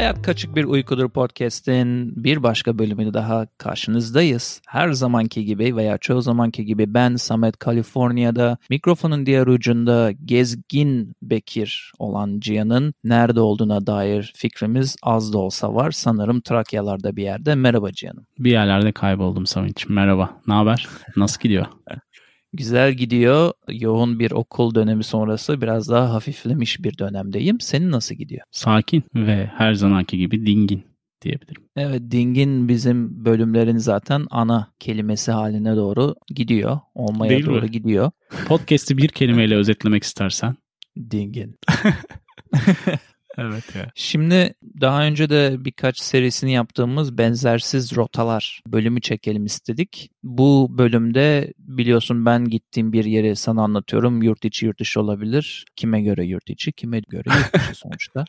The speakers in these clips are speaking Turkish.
Hayat Kaçık Bir Uykudur podcast'in bir başka bölümünü daha karşınızdayız. Her zamanki gibi veya çoğu zamanki gibi ben Samet Kaliforniya'da mikrofonun diğer ucunda gezgin Bekir olan Cihan'ın nerede olduğuna dair fikrimiz az da olsa var. Sanırım Trakyalarda bir yerde. Merhaba Cihan'ım. Bir yerlerde kayboldum Samet'ciğim. Merhaba. Ne haber? Nasıl gidiyor? Güzel gidiyor. Yoğun bir okul dönemi sonrası biraz daha hafiflemiş bir dönemdeyim. Senin nasıl gidiyor? Sakin ve her zamanki gibi dingin diyebilirim. Evet dingin bizim bölümlerin zaten ana kelimesi haline doğru gidiyor. Olmaya Değil doğru mi? gidiyor. Podcast'i bir kelimeyle özetlemek istersen. Dingin. Evet ya. Şimdi daha önce de birkaç serisini yaptığımız benzersiz rotalar bölümü çekelim istedik. Bu bölümde biliyorsun ben gittiğim bir yeri sana anlatıyorum. Yurt içi yurt dışı olabilir. Kime göre yurt içi, kime göre yurt dışı sonuçta.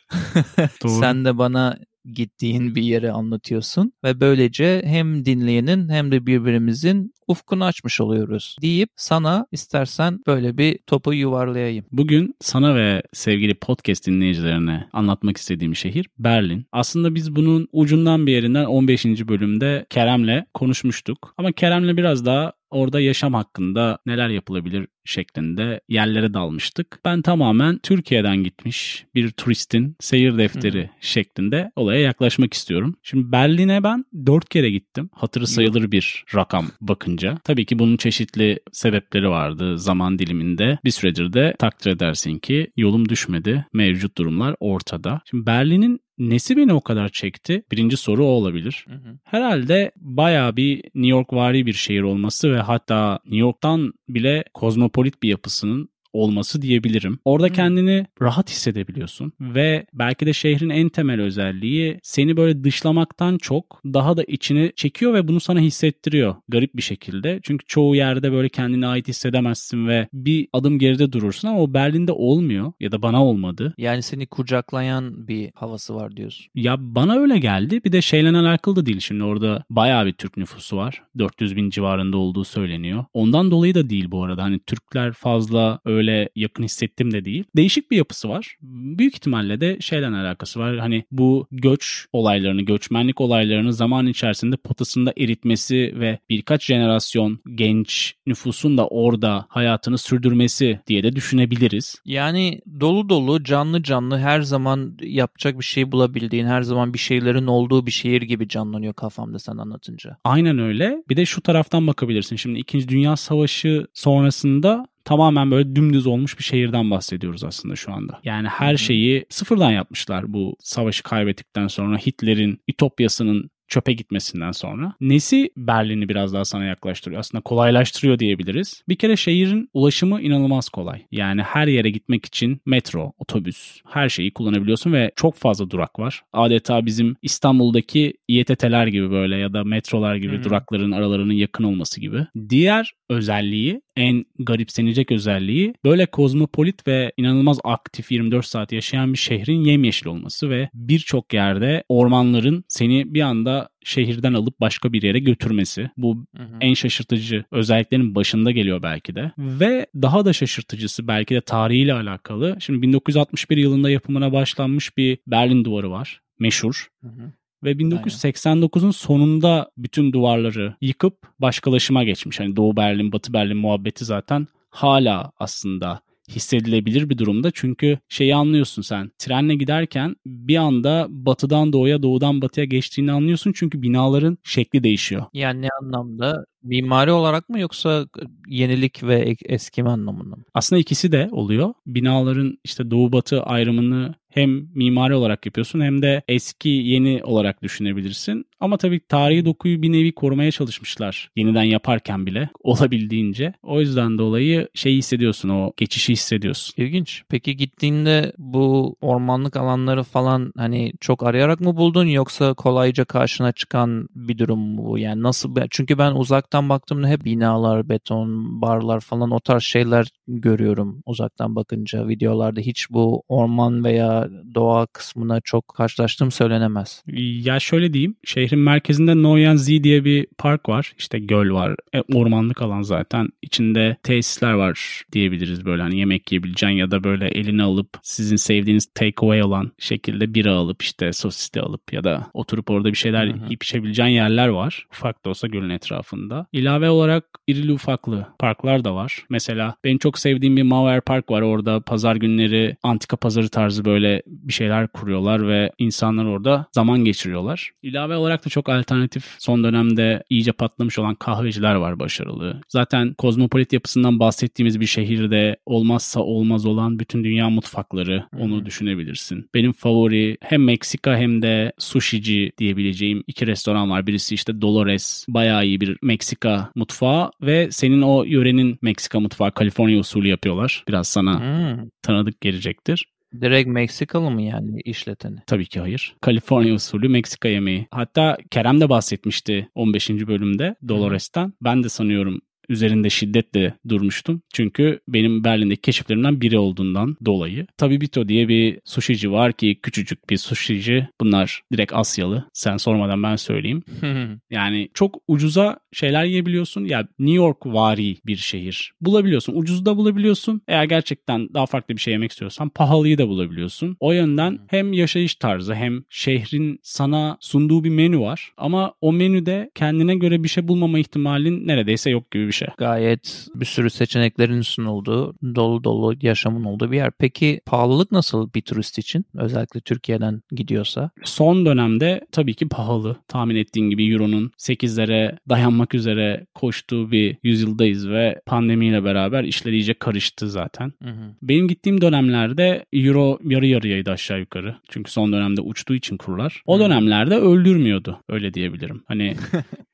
Sen de bana gittiğin bir yeri anlatıyorsun ve böylece hem dinleyenin hem de birbirimizin ufkunu açmış oluyoruz deyip sana istersen böyle bir topu yuvarlayayım. Bugün sana ve sevgili podcast dinleyicilerine anlatmak istediğim şehir Berlin. Aslında biz bunun ucundan bir yerinden 15. bölümde Kerem'le konuşmuştuk. Ama Kerem'le biraz daha orada yaşam hakkında neler yapılabilir şeklinde yerlere dalmıştık. Ben tamamen Türkiye'den gitmiş bir turistin seyir defteri şeklinde olaya yaklaşmak istiyorum. Şimdi Berlin'e ben 4 kere gittim. Hatırı sayılır bir rakam bakınca. Tabii ki bunun çeşitli sebepleri vardı zaman diliminde. Bir süredir de takdir edersin ki yolum düşmedi. Mevcut durumlar ortada. Şimdi Berlin'in Nesi beni o kadar çekti? Birinci soru o olabilir. Herhalde bayağı bir New York vari bir şehir olması ve hatta New York'tan bile kozmopolit bir yapısının olması diyebilirim. Orada Hmm. kendini rahat hissedebiliyorsun ve belki de şehrin en temel özelliği seni böyle dışlamaktan çok daha da içine çekiyor ve bunu sana hissettiriyor garip bir şekilde. Çünkü çoğu yerde böyle kendine ait hissedemezsin ve bir adım geride durursun ama o Berlin'de olmuyor ya da bana olmadı. Yani seni kucaklayan bir havası var diyorsun. Ya bana öyle geldi. Bir de şeyle alakalı da değil. Şimdi orada bayağı bir Türk nüfusu var. 400 bin civarında olduğu söyleniyor. Ondan dolayı da değil bu arada. Hani Türkler fazla öyle yakın hissettim de değil. Değişik bir yapısı var. Büyük ihtimalle de şeyle alakası var. Hani bu göç olaylarını, göçmenlik olaylarını zaman içerisinde potasında eritmesi ve birkaç jenerasyon genç nüfusun da orada hayatını sürdürmesi diye de düşünebiliriz. Yani dolu dolu, canlı canlı her zaman yapacak bir şey bulabildiğin, her zaman bir şeylerin olduğu bir şehir gibi canlanıyor kafamda sen anlatınca. Aynen öyle. Bir de şu taraftan bakabilirsin. Şimdi 2. Dünya Savaşı sonrasında tamamen böyle dümdüz olmuş bir şehirden bahsediyoruz aslında şu anda. Yani her şeyi sıfırdan yapmışlar bu savaşı kaybettikten sonra Hitler'in ütopyasının çöpe gitmesinden sonra. Nesi Berlin'i biraz daha sana yaklaştırıyor? Aslında kolaylaştırıyor diyebiliriz. Bir kere şehrin ulaşımı inanılmaz kolay. Yani her yere gitmek için metro, otobüs, her şeyi kullanabiliyorsun ve çok fazla durak var. Adeta bizim İstanbul'daki İETT'ler gibi böyle ya da metrolar gibi hı. durakların aralarının yakın olması gibi. Diğer özelliği, en garipsenecek özelliği böyle kozmopolit ve inanılmaz aktif 24 saat yaşayan bir şehrin yemyeşil olması ve birçok yerde ormanların seni bir anda şehirden alıp başka bir yere götürmesi. Bu Hı hı. en şaşırtıcı özelliklerin başında geliyor belki de. Ve daha da şaşırtıcısı belki de tarihiyle alakalı. Şimdi 1961 yılında yapımına başlanmış bir Berlin Duvarı var. Meşhur. Hı hı. Ve 1989'un sonunda bütün duvarları yıkıp başkalaşıma geçmiş. Hani Doğu Berlin, Batı Berlin muhabbeti zaten hala aslında hissedilebilir bir durumda. Çünkü şeyi anlıyorsun sen. Trenle giderken bir anda batıdan doğuya, doğudan batıya geçtiğini anlıyorsun. Çünkü binaların şekli değişiyor. Yani ne anlamda? Mimari olarak mı yoksa yenilik ve eskime anlamında mı? Aslında ikisi de oluyor. Binaların işte doğu batı ayrımını hem mimari olarak yapıyorsun hem de eski yeni olarak düşünebilirsin. Ama tabii tarihi dokuyu bir nevi korumaya çalışmışlar. Yeniden yaparken bile olabildiğince. O yüzden dolayı şey hissediyorsun o geçişi hissediyorsun. İlginç. Peki gittiğinde bu ormanlık alanları falan hani çok arayarak mı buldun yoksa kolayca karşına çıkan bir durum mu bu? Yani nasıl? Çünkü ben uzaktan baktığımda hep binalar, beton, barlar falan o tarz şeyler görüyorum uzaktan bakınca videolarda. Hiç bu orman veya doğa kısmına çok karşılaştığım söylenemez. Ya şöyle diyeyim. Şehrin merkezinde Noyan Z diye bir park var. İşte göl var. E, ormanlık alan zaten. İçinde tesisler var diyebiliriz böyle hani yemek yiyebileceğin ya da böyle eline alıp sizin sevdiğiniz takeaway olan şekilde bira alıp işte sosisli alıp ya da oturup orada bir şeyler Hı-hı. yiyip içebileceğin yerler var. Ufak da olsa gölün etrafında. İlave olarak irili ufaklı parklar da var. Mesela benim çok sevdiğim bir Mauer Park var. Orada pazar günleri antika pazarı tarzı böyle bir şeyler kuruyorlar ve insanlar orada zaman geçiriyorlar. İlave olarak da çok alternatif son dönemde iyice patlamış olan kahveciler var başarılı. Zaten kozmopolit yapısından bahsettiğimiz bir şehirde olmazsa olmaz olan bütün dünya mutfakları onu hmm. düşünebilirsin. Benim favori hem Meksika hem de sushici diyebileceğim iki restoran var. Birisi işte Dolores bayağı iyi bir Meksika mutfağı ve senin o yörenin Meksika mutfağı Kaliforniya usulü yapıyorlar. Biraz sana hmm. tanıdık gelecektir. Direkt Meksikalı mı yani işleteni? Tabii ki hayır. Kaliforniya usulü Meksika yemeği. Hatta Kerem de bahsetmişti 15. bölümde Dolores'ten. Ben de sanıyorum üzerinde şiddetle durmuştum. Çünkü benim Berlin'deki keşiflerimden biri olduğundan dolayı. Tabibito diye bir sushici var ki küçücük bir sushici. Bunlar direkt Asyalı. Sen sormadan ben söyleyeyim. yani çok ucuza şeyler yiyebiliyorsun. Ya New York vari bir şehir. Bulabiliyorsun. Ucuzu da bulabiliyorsun. Eğer gerçekten daha farklı bir şey yemek istiyorsan pahalıyı da bulabiliyorsun. O yönden hem yaşayış tarzı hem şehrin sana sunduğu bir menü var. Ama o menüde kendine göre bir şey bulmama ihtimalin neredeyse yok gibi bir şey. Gayet bir sürü seçeneklerin sunulduğu, dolu dolu yaşamın olduğu bir yer. Peki pahalılık nasıl bir turist için? Özellikle Türkiye'den gidiyorsa. Son dönemde tabii ki pahalı. Tahmin ettiğin gibi Euro'nun 8'lere dayanmak üzere koştuğu bir yüzyıldayız ve pandemiyle beraber işler iyice karıştı zaten. Hı hı. Benim gittiğim dönemlerde Euro yarı yarıyaydı aşağı yukarı. Çünkü son dönemde uçtuğu için kurlar. O dönemlerde öldürmüyordu öyle diyebilirim. Hani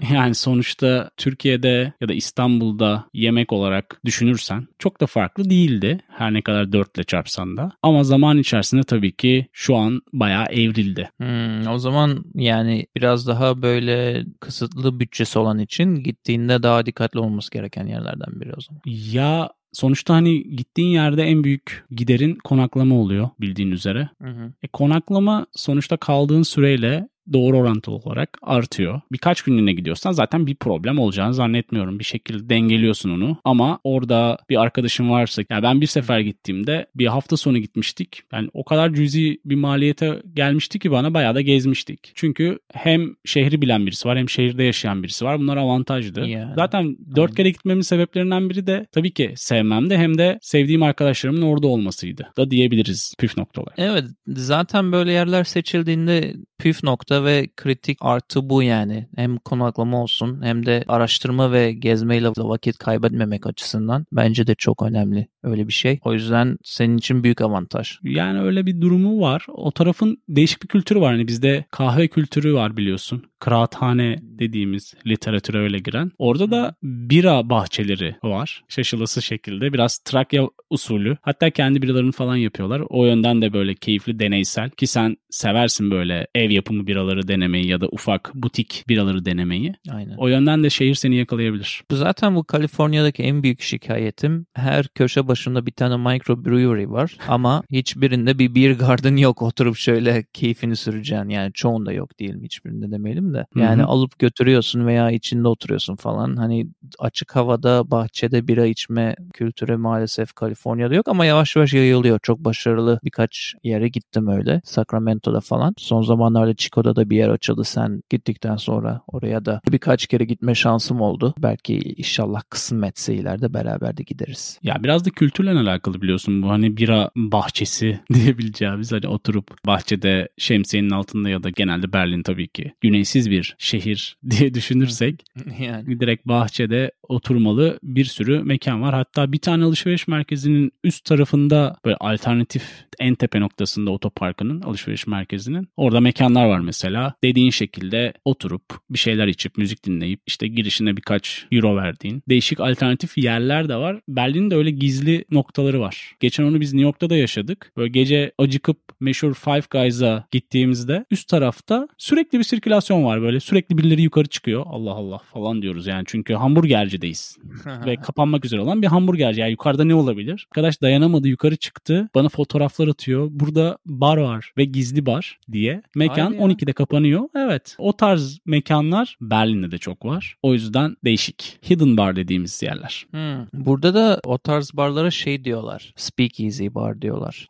Yani sonuçta Türkiye'de ya da İstanbul'da yemek olarak düşünürsen çok da farklı değildi. Her ne kadar dörtle çarpsan da. Ama zaman içerisinde tabii ki şu an bayağı evrildi. Hmm, o zaman yani biraz daha böyle kısıtlı bütçesi olan için gittiğinde daha dikkatli olması gereken yerlerden biri o zaman. Ya Sonuçta hani gittiğin yerde en büyük giderin konaklama oluyor bildiğin üzere. Hı hı. E, konaklama sonuçta kaldığın süreyle doğru orantılı olarak artıyor. Birkaç günlüğüne gidiyorsan zaten bir problem olacağını zannetmiyorum. Bir şekilde dengeliyorsun onu. Ama orada bir arkadaşın varsa yani ben bir sefer gittiğimde bir hafta sonu gitmiştik. Yani o kadar cüzi bir maliyete gelmişti ki bana bayağı da gezmiştik. Çünkü hem şehri bilen birisi var hem şehirde yaşayan birisi var. Bunlar avantajlı. Yani. Zaten dört kere gitmemin sebeplerinden biri de tabii ki sevmemde hem de sevdiğim arkadaşlarımın orada olmasıydı da diyebiliriz püf noktalar. Evet zaten böyle yerler seçildiğinde püf nokta ve kritik artı bu yani. Hem konaklama olsun hem de araştırma ve gezmeyle vakit kaybetmemek açısından bence de çok önemli öyle bir şey. O yüzden senin için büyük avantaj. Yani öyle bir durumu var. O tarafın değişik bir kültürü var. Hani bizde kahve kültürü var biliyorsun. Kıraathane dediğimiz literatüre öyle giren. Orada da bira bahçeleri var. Şaşılası şekilde. Biraz Trakya usulü. Hatta kendi biralarını falan yapıyorlar. O yönden de böyle keyifli, deneysel. Ki sen seversin böyle ev yapımı biraları denemeyi ya da ufak butik biraları denemeyi. Aynen. O yönden de şehir seni yakalayabilir. Zaten bu Kaliforniya'daki en büyük şikayetim her köşe başında bir tane micro brewery var ama hiçbirinde bir beer garden yok oturup şöyle keyfini süreceğin yani çoğunda yok diyelim hiçbirinde demeyelim de. Yani Hı-hı. alıp götürüyorsun veya içinde oturuyorsun falan. Hani açık havada bahçede bira içme kültürü maalesef Kaliforniya'da yok ama yavaş yavaş yayılıyor. Çok başarılı birkaç yere gittim öyle. Sacramento'da falan. Son zamanlarda Chico'da da bir yer açıldı sen gittikten sonra oraya da birkaç kere gitme şansım oldu. Belki inşallah kısmetse ileride beraber de gideriz. Ya biraz da kültürle alakalı biliyorsun bu hani bira bahçesi diyebileceğimiz hani oturup bahçede şemsiyenin altında ya da genelde Berlin tabii ki güneysiz bir şehir diye düşünürsek yani direkt bahçede oturmalı bir sürü mekan var. Hatta bir tane alışveriş merkezinin üst tarafında böyle alternatif en tepe noktasında otoparkının alışveriş merkezinin orada mekanlar var mesela. Dediğin şekilde oturup bir şeyler içip müzik dinleyip işte girişine birkaç euro verdiğin değişik alternatif yerler de var. Berlin'de öyle gizli noktaları var. Geçen onu biz New York'ta da yaşadık. Böyle gece acıkıp meşhur Five Guys'a gittiğimizde üst tarafta sürekli bir sirkülasyon var böyle sürekli birileri yukarı çıkıyor. Allah Allah falan diyoruz yani çünkü hamburgercideyiz. Ve kapanmak üzere olan bir hamburgerci. Yani yukarıda ne olabilir? Arkadaş dayanamadı yukarı çıktı. Bana fotoğraflar atıyor. Burada bar var ve gizli bar diye. Mekan 12'de kapanıyor. Evet. O tarz mekanlar Berlin'de de çok var. O yüzden değişik. Hidden bar dediğimiz yerler. Hmm. Burada da o tarz barlara şey diyorlar. Speakeasy bar diyorlar.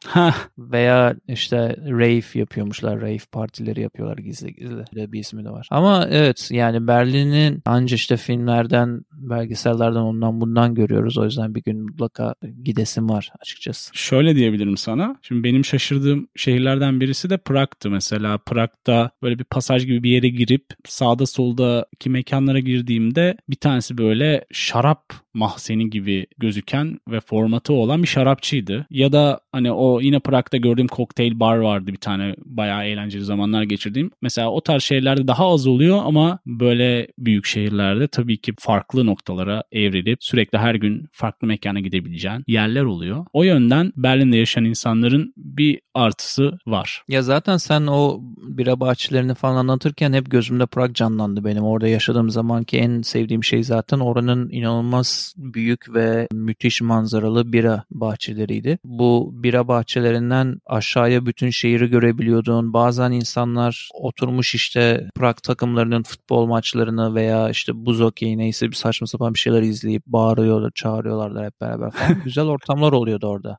Veya işte rave yapıyormuşlar. Rave partileri yapıyorlar gizli gizli. Bir ismi de var. Ama evet yani Berlin'in anca işte filmlerden, belgesellerden ondan bundan görüyoruz. O yüzden bir gün mutlaka gidesim var açıkçası. Şöyle diyebilirim sana. Şimdi benim şaşırdığım şehirlerden birisi de Prag'tı mesela. Prag'da böyle bir pasaj gibi bir yere girip sağda soldaki mekanlara girdiğimde bir tanesi böyle şarap mahzeni gibi gözüken ve formatı olan bir şarapçıydı. Ya da hani o yine Prag'da gördüğüm kokteyl bar vardı bir tane bayağı eğlenceli zamanlar geçirdiğim. Mesela o tarz şeylerde daha az oluyor ama böyle büyük şehirlerde tabii ki farklı noktalara evrilip sürekli her gün farklı mekana gidebileceğin yerler oluyor. O yönden Berlin'de yaşayan insanların bir artısı var. Ya zaten sen o bira bahçelerini falan anlatırken hep gözümde Prag canlandı benim. Orada yaşadığım zamanki en sevdiğim şey zaten oranın inanılmaz büyük ve müthiş manzaralı bira bahçeleriydi. Bu bira bahçelerinden aşağıya bütün şehri görebiliyordun. Bazen insanlar oturmuş işte Prag takımlarının futbol maçlarını veya işte buz hokeyi neyse bir saçma sapan bir şeyler izleyip bağırıyorlar, çağırıyorlardı hep beraber falan. Güzel ortamlar oluyordu orada.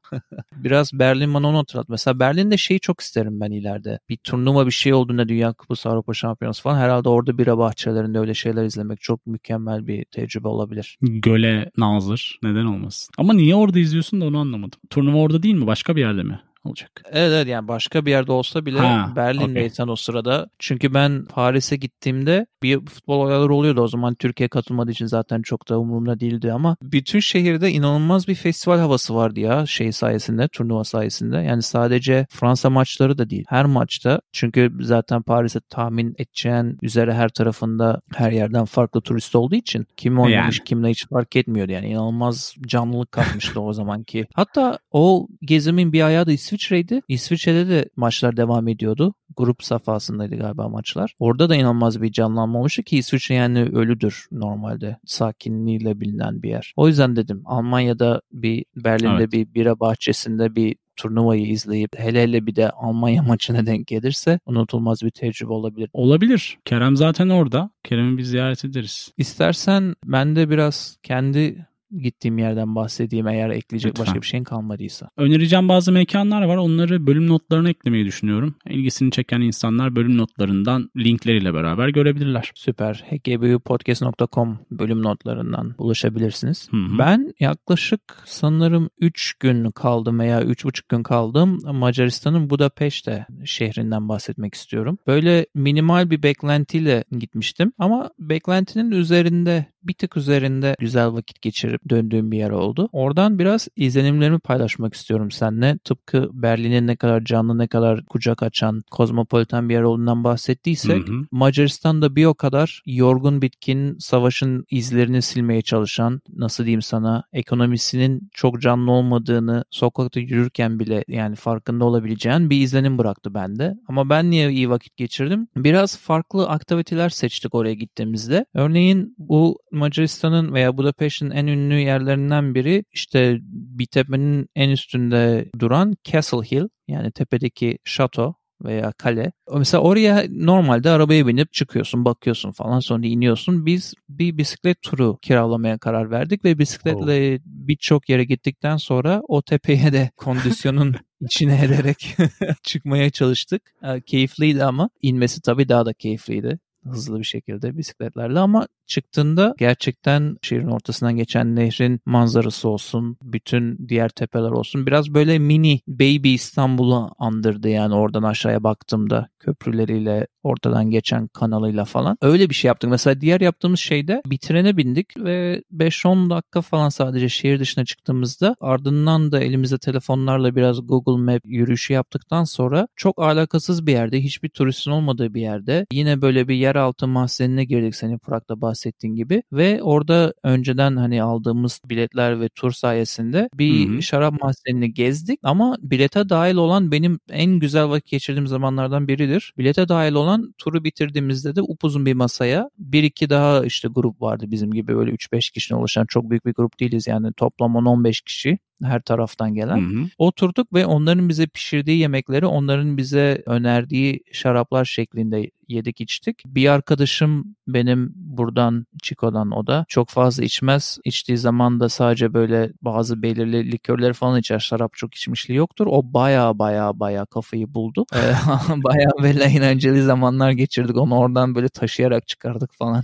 Biraz Berlin bana onu hatırlat. Mesela Berlin'de şeyi çok isterim ben ileride. Bir turnuva bir şey olduğunda Dünya Kupası, Avrupa Şampiyonası falan herhalde orada bira bahçelerinde öyle şeyler izlemek çok mükemmel bir tecrübe olabilir. Göle nazır. Neden olmasın? Ama niye orada izliyorsun da onu anlamadım. Turnuva orada değil mi? Başka bir yerde mi? Olacak. Evet evet yani başka bir yerde olsa bile ha, Berlin'deysen okay. o sırada. Çünkü ben Paris'e gittiğimde bir futbol olayları oluyordu o zaman Türkiye katılmadığı için zaten çok da umurumda değildi ama bütün şehirde inanılmaz bir festival havası vardı ya şey sayesinde turnuva sayesinde. Yani sadece Fransa maçları da değil. Her maçta çünkü zaten Paris'e tahmin edeceğin üzere her tarafında her yerden farklı turist olduğu için kim oynamış yani. kimle hiç fark etmiyordu yani inanılmaz canlılık katmıştı o zamanki. Hatta o gezimin bir ayağı da İsviçre'ydi. İsviçre'de de maçlar devam ediyordu. Grup safhasındaydı galiba maçlar. Orada da inanılmaz bir canlanma olmuştu ki İsviçre yani ölüdür normalde. Sakinliğiyle bilinen bir yer. O yüzden dedim Almanya'da bir Berlin'de evet. bir bira bahçesinde bir turnuvayı izleyip hele hele bir de Almanya maçına denk gelirse unutulmaz bir tecrübe olabilir. Olabilir. Kerem zaten orada. Kerem'i bir ziyaret ederiz. İstersen ben de biraz kendi gittiğim yerden bahsedeyim eğer ekleyecek Lütfen. başka bir şeyin kalmadıysa. Önereceğim bazı mekanlar var. Onları bölüm notlarına eklemeyi düşünüyorum. İlgisini çeken insanlar bölüm notlarından linkleriyle beraber görebilirler. Süper. gbupodcast.com bölüm notlarından ulaşabilirsiniz. Hı hı. Ben yaklaşık sanırım 3 gün kaldım veya 3,5 gün kaldım. Macaristan'ın Budapeşte şehrinden bahsetmek istiyorum. Böyle minimal bir beklentiyle gitmiştim ama beklentinin üzerinde bir tık üzerinde güzel vakit geçirip döndüğüm bir yer oldu. Oradan biraz izlenimlerimi paylaşmak istiyorum seninle. Tıpkı Berlin'in ne kadar canlı, ne kadar kucak açan, kozmopolitan bir yer olduğundan bahsettiysek, hı hı. Macaristan'da bir o kadar yorgun bitkin, savaşın izlerini silmeye çalışan, nasıl diyeyim sana, ekonomisinin çok canlı olmadığını sokakta yürürken bile yani farkında olabileceğin bir izlenim bıraktı bende. Ama ben niye iyi vakit geçirdim? Biraz farklı aktiviteler seçtik oraya gittiğimizde. Örneğin bu Macaristan'ın veya Budapeşt'in en ünlü yerlerinden biri işte bir tepenin en üstünde duran Castle Hill yani tepedeki şato veya kale. Mesela oraya normalde arabaya binip çıkıyorsun, bakıyorsun falan sonra iniyorsun. Biz bir bisiklet turu kiralamaya karar verdik ve bisikletle oh. birçok yere gittikten sonra o tepeye de kondisyonun içine ederek çıkmaya çalıştık. Keyifliydi ama inmesi tabii daha da keyifliydi hızlı bir şekilde bisikletlerle ama çıktığında gerçekten şehrin ortasından geçen nehrin manzarası olsun, bütün diğer tepeler olsun. Biraz böyle mini baby İstanbul'u andırdı yani oradan aşağıya baktığımda köprüleriyle ortadan geçen kanalıyla falan. Öyle bir şey yaptık. Mesela diğer yaptığımız şeyde bir trene bindik ve 5-10 dakika falan sadece şehir dışına çıktığımızda ardından da elimizde telefonlarla biraz Google Map yürüyüşü yaptıktan sonra çok alakasız bir yerde, hiçbir turistin olmadığı bir yerde yine böyle bir yeraltı mahzenine girdik senin Prag'da bahsettiğin gibi ve orada önceden hani aldığımız biletler ve tur sayesinde bir Hı-hı. şarap mahzenini gezdik ama bilete dahil olan benim en güzel vakit geçirdiğim zamanlardan biridir. Bilete dahil olan turu bitirdiğimizde de upuzun bir masaya bir iki daha işte grup vardı bizim gibi böyle 3-5 kişiden oluşan çok büyük bir grup değiliz yani toplam 10-15 kişi her taraftan gelen. Hı hı. Oturduk ve onların bize pişirdiği yemekleri, onların bize önerdiği şaraplar şeklinde yedik içtik. Bir arkadaşım benim buradan Chico'dan o da çok fazla içmez. İçtiği zaman da sadece böyle bazı belirli likörler falan içer. Şarap çok içmişliği yoktur. O baya baya baya kafayı buldu. baya böyle eğlenceli zamanlar geçirdik. Onu oradan böyle taşıyarak çıkardık falan.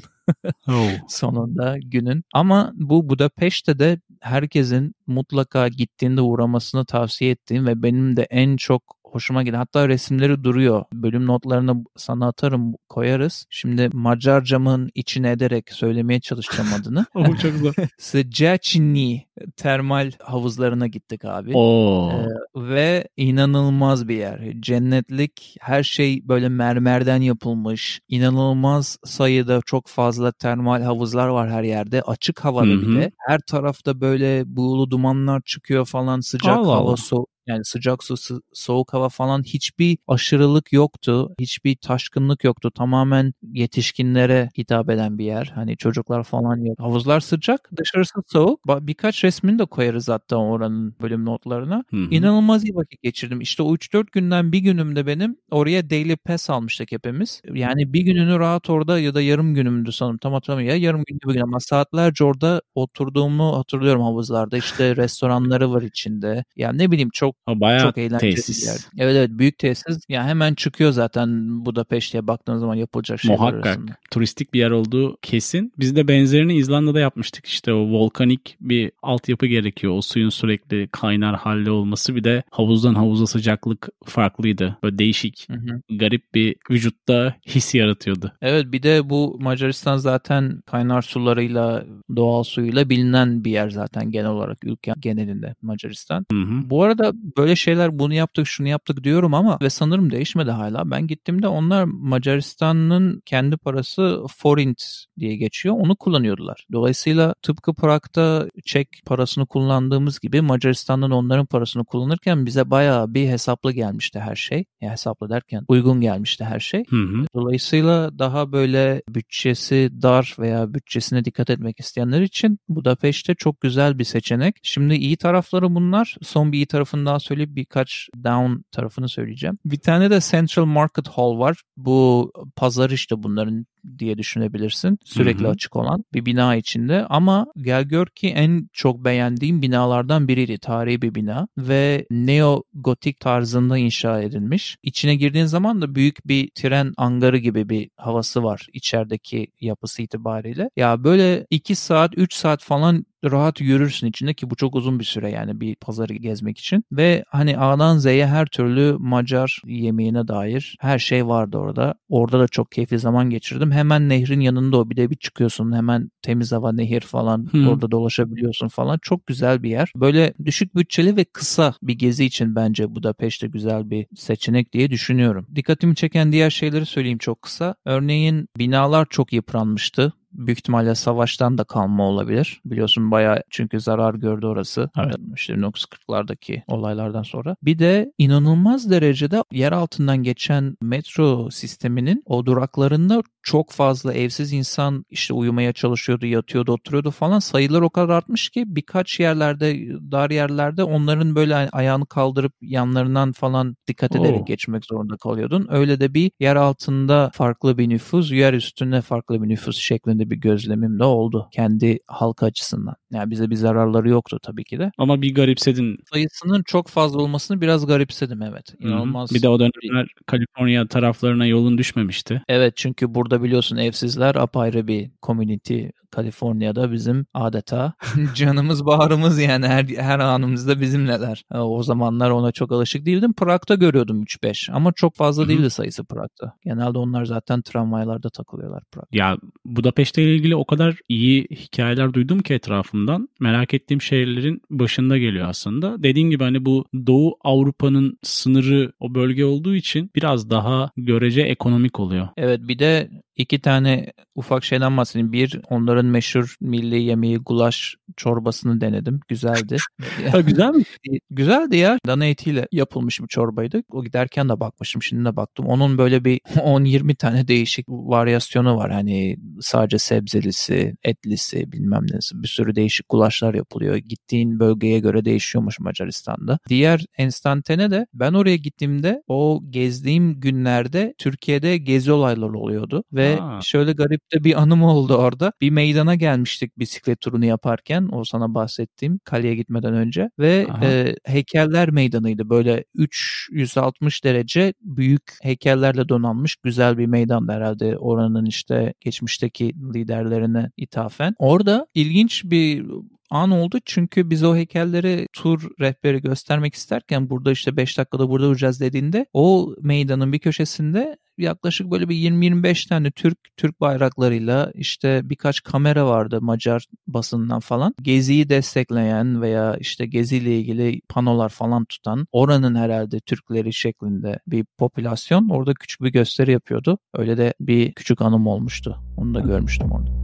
oh. sonunda günün. Ama bu Budapeşte de herkesin mutlaka gittiğinde uğramasını tavsiye ettiğim ve benim de en çok hoşuma gidiyor. Hatta resimleri duruyor. Bölüm notlarını sana atarım koyarız. Şimdi Macarcamın içine ederek söylemeye çalışacağım adını. o çok. Sıcacini termal havuzlarına gittik abi. Oo. Ee, ve inanılmaz bir yer. Cennetlik her şey böyle mermerden yapılmış. İnanılmaz sayıda çok fazla termal havuzlar var her yerde. Açık havada Hı-hı. bir de. Her tarafta böyle buğulu dumanlar çıkıyor falan sıcak Allah hava so yani sıcak su, soğuk hava falan hiçbir aşırılık yoktu. Hiçbir taşkınlık yoktu. Tamamen yetişkinlere hitap eden bir yer. Hani çocuklar falan yok. Havuzlar sıcak, dışarısı soğuk. Birkaç resmini de koyarız hatta oranın bölüm notlarına. Hı hı. İnanılmaz iyi vakit geçirdim. İşte o 3-4 günden bir günümde benim oraya daily pass almıştık hepimiz. Yani bir gününü rahat orada ya da yarım günümdü sanırım. Tam hatırlamıyorum. Ya yarım gün bir gün ama saatlerce orada oturduğumu hatırlıyorum havuzlarda. İşte restoranları var içinde. Yani ne bileyim çok o bayağı çok eğlenceli tesis. yer. Evet evet büyük tesis. Yani hemen çıkıyor zaten Budapeşte'ye baktığınız zaman yapılacak şeyler Muhakkak. arasında. Turistik bir yer olduğu kesin. Biz de benzerini İzlanda'da yapmıştık. İşte o volkanik bir altyapı gerekiyor. O suyun sürekli kaynar halde olması bir de havuzdan havuza sıcaklık farklıydı. Böyle değişik, hı hı. garip bir vücutta his yaratıyordu. Evet bir de bu Macaristan zaten kaynar sularıyla, doğal suyuyla bilinen bir yer zaten genel olarak ülke genelinde Macaristan. Hı hı. Bu arada böyle şeyler bunu yaptık şunu yaptık diyorum ama ve sanırım değişmedi hala. Ben gittiğimde onlar Macaristan'ın kendi parası forint diye geçiyor. Onu kullanıyordular. Dolayısıyla tıpkı Prag'da Çek parasını kullandığımız gibi Macaristan'dan onların parasını kullanırken bize bayağı bir hesaplı gelmişti her şey. Ya hesaplı derken uygun gelmişti her şey. Hı hı. Dolayısıyla daha böyle bütçesi dar veya bütçesine dikkat etmek isteyenler için Budapeşte çok güzel bir seçenek. Şimdi iyi tarafları bunlar. Son bir iyi tarafını daha söyleyip birkaç down tarafını söyleyeceğim. Bir tane de Central Market Hall var. Bu pazar işte bunların diye düşünebilirsin. Sürekli hı hı. açık olan bir bina içinde ama gel gör ki en çok beğendiğim binalardan biriydi. Tarihi bir bina ve neo gotik tarzında inşa edilmiş. İçine girdiğin zaman da büyük bir tren angarı gibi bir havası var içerideki yapısı itibariyle. Ya böyle 2 saat 3 saat falan rahat yürürsün içinde ki bu çok uzun bir süre yani bir pazarı gezmek için. Ve hani A'dan Z'ye her türlü Macar yemeğine dair her şey vardı orada. Orada da çok keyifli zaman geçirdim. Hemen nehrin yanında o bir de bir çıkıyorsun hemen temiz hava nehir falan hmm. orada dolaşabiliyorsun falan. Çok güzel bir yer. Böyle düşük bütçeli ve kısa bir gezi için bence Budapeşte güzel bir seçenek diye düşünüyorum. Dikkatimi çeken diğer şeyleri söyleyeyim çok kısa. Örneğin binalar çok yıpranmıştı büyük ihtimalle savaştan da kalma olabilir. Biliyorsun bayağı çünkü zarar gördü orası. Evet. İşte 1940'lardaki olaylardan sonra. Bir de inanılmaz derecede yer altından geçen metro sisteminin o duraklarında çok fazla evsiz insan işte uyumaya çalışıyordu, yatıyordu, oturuyordu falan. Sayılar o kadar artmış ki birkaç yerlerde, dar yerlerde onların böyle ayağını kaldırıp yanlarından falan dikkat ederek Oo. geçmek zorunda kalıyordun. Öyle de bir yer altında farklı bir nüfus, yer üstünde farklı bir nüfus şeklinde bir gözlemim de oldu. Kendi halka açısından. Yani bize bir zararları yoktu tabii ki de. Ama bir garipsedin. Sayısının çok fazla olmasını biraz garipsedim evet. İnanılmaz. Hı-hı. Bir de o dönemler Kaliforniya taraflarına yolun düşmemişti. Evet çünkü burada biliyorsun evsizler apayrı bir community Kaliforniya'da bizim adeta canımız bağrımız yani her, her anımızda bizimleler. O zamanlar ona çok alışık değildim. Prag'da görüyordum 3-5 ama çok fazla değildi sayısı Prag'da. Genelde onlar zaten tramvaylarda takılıyorlar Prag. Ya Budapeşte ile ilgili o kadar iyi hikayeler duydum ki etrafımdan. Merak ettiğim şehirlerin başında geliyor aslında. Dediğim gibi hani bu Doğu Avrupa'nın sınırı o bölge olduğu için biraz daha görece ekonomik oluyor. Evet bir de iki tane ufak şeyden bahsedeyim. Bir onların meşhur milli yemeği gulaş çorbasını denedim. Güzeldi. ha, güzel mi? Güzeldi ya. Dana etiyle yapılmış bir çorbaydı. O giderken de bakmışım. Şimdi de baktım. Onun böyle bir 10-20 tane değişik varyasyonu var. Hani sadece sebzelisi, etlisi bilmem nesi. Bir sürü değişik gulaşlar yapılıyor. Gittiğin bölgeye göre değişiyormuş Macaristan'da. Diğer enstantane de ben oraya gittiğimde o gezdiğim günlerde Türkiye'de gezi olayları oluyordu. Ve Aa. şöyle garip de bir anım oldu orada. Bir meydana gelmiştik bisiklet turunu yaparken. O sana bahsettiğim kaleye gitmeden önce. Ve e, heykeller meydanıydı. Böyle 360 derece büyük heykellerle donanmış güzel bir meydan herhalde oranın işte geçmişteki liderlerine ithafen. Orada ilginç bir an oldu çünkü biz o heykelleri tur rehberi göstermek isterken burada işte 5 dakikada burada duracağız dediğinde o meydanın bir köşesinde yaklaşık böyle bir 20-25 tane Türk Türk bayraklarıyla işte birkaç kamera vardı Macar basından falan. Geziyi destekleyen veya işte geziyle ilgili panolar falan tutan oranın herhalde Türkleri şeklinde bir popülasyon orada küçük bir gösteri yapıyordu. Öyle de bir küçük anım olmuştu. Onu da görmüştüm orada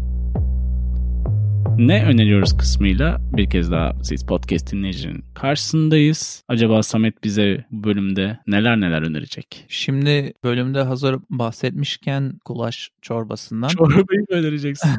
ne öneriyoruz kısmıyla bir kez daha siz podcast dinleyicinin karşısındayız. Acaba Samet bize bu bölümde neler neler önerecek? Şimdi bölümde hazır bahsetmişken gulaş çorbasından. Çorbayı önereceksin?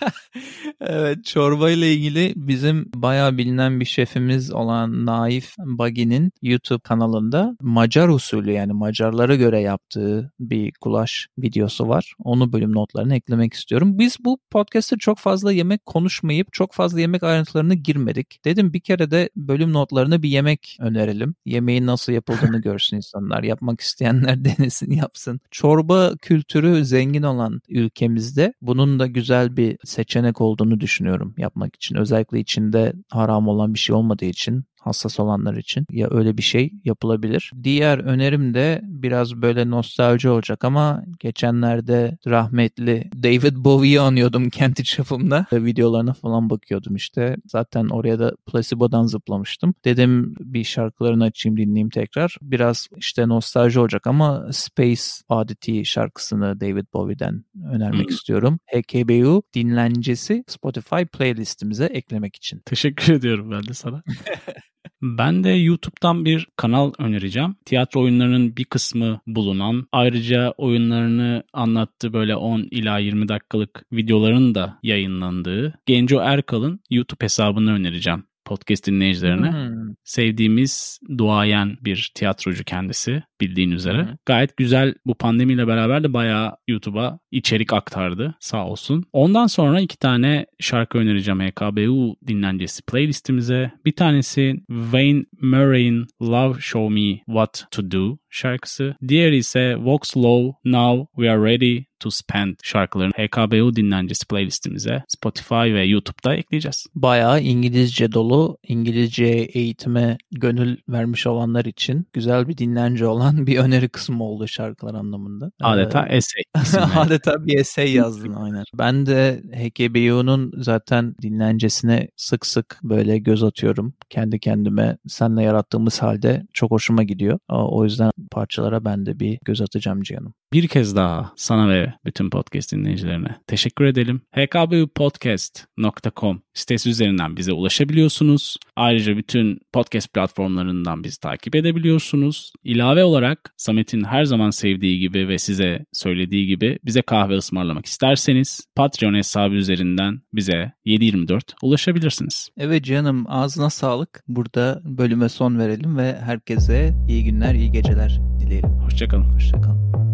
evet çorba ile ilgili bizim bayağı bilinen bir şefimiz olan Naif Bagi'nin YouTube kanalında Macar usulü yani Macarlara göre yaptığı bir gulaş videosu var. Onu bölüm notlarına eklemek istiyorum. Biz bu podcast'te çok fazla yemek konuşmayıp çok fazla yemek ayrıntılarına girmedik. Dedim bir kere de bölüm notlarına bir yemek önerelim. Yemeğin nasıl yapıldığını görsün insanlar. Yapmak isteyenler denesin yapsın. Çorba kültürü zengin olan ülkemizde bunun da güzel bir seçenek olduğunu düşünüyorum yapmak için. Özellikle içinde haram olan bir şey olmadığı için hassas olanlar için ya öyle bir şey yapılabilir. Diğer önerim de biraz böyle nostalji olacak ama geçenlerde rahmetli David Bowie'yi anıyordum kendi çapımda. Videolarına falan bakıyordum işte. Zaten oraya da Placebo'dan zıplamıştım. Dedim bir şarkılarını açayım dinleyeyim tekrar. Biraz işte nostalji olacak ama Space Oddity şarkısını David Bowie'den önermek hmm. istiyorum. HKBU dinlencesi Spotify playlistimize eklemek için. Teşekkür ediyorum ben de sana. Ben de YouTube'dan bir kanal önereceğim. Tiyatro oyunlarının bir kısmı bulunan, ayrıca oyunlarını anlattığı böyle 10 ila 20 dakikalık videoların da yayınlandığı Genco Erkal'ın YouTube hesabını önereceğim podcast dinleyicilerine. Hmm. Sevdiğimiz duayen bir tiyatrocu kendisi bildiğin üzere. Hmm. Gayet güzel bu pandemiyle beraber de bayağı YouTube'a içerik aktardı sağ olsun. Ondan sonra iki tane şarkı önereceğim HKBU dinlencesi playlistimize. Bir tanesi Wayne Murray'in Love Show Me What To Do şarkısı. Diğeri ise Vox Low Now We Are Ready to Spend şarkılarını HKBU dinlencesi playlistimize Spotify ve YouTube'da ekleyeceğiz. Bayağı İngilizce dolu, İngilizce eğitime gönül vermiş olanlar için güzel bir dinlence olan bir öneri kısmı oldu şarkılar anlamında. Adeta ee, essay. Adeta bir essay yazdın aynen. Ben de HKBU'nun zaten dinlencesine sık sık böyle göz atıyorum. Kendi kendime senle yarattığımız halde çok hoşuma gidiyor. O yüzden parçalara ben de bir göz atacağım Cihan'ım. Bir kez daha sana ve bütün podcast dinleyicilerine teşekkür edelim. hkbupodcast.com sitesi üzerinden bize ulaşabiliyorsunuz. Ayrıca bütün podcast platformlarından bizi takip edebiliyorsunuz. İlave olarak Samet'in her zaman sevdiği gibi ve size söylediği gibi bize kahve ısmarlamak isterseniz Patreon hesabı üzerinden bize 724 ulaşabilirsiniz. Evet canım ağzına sağlık. Burada bölüme son verelim ve herkese iyi günler, iyi geceler dileyelim. Hoşçakalın. Hoşçakalın.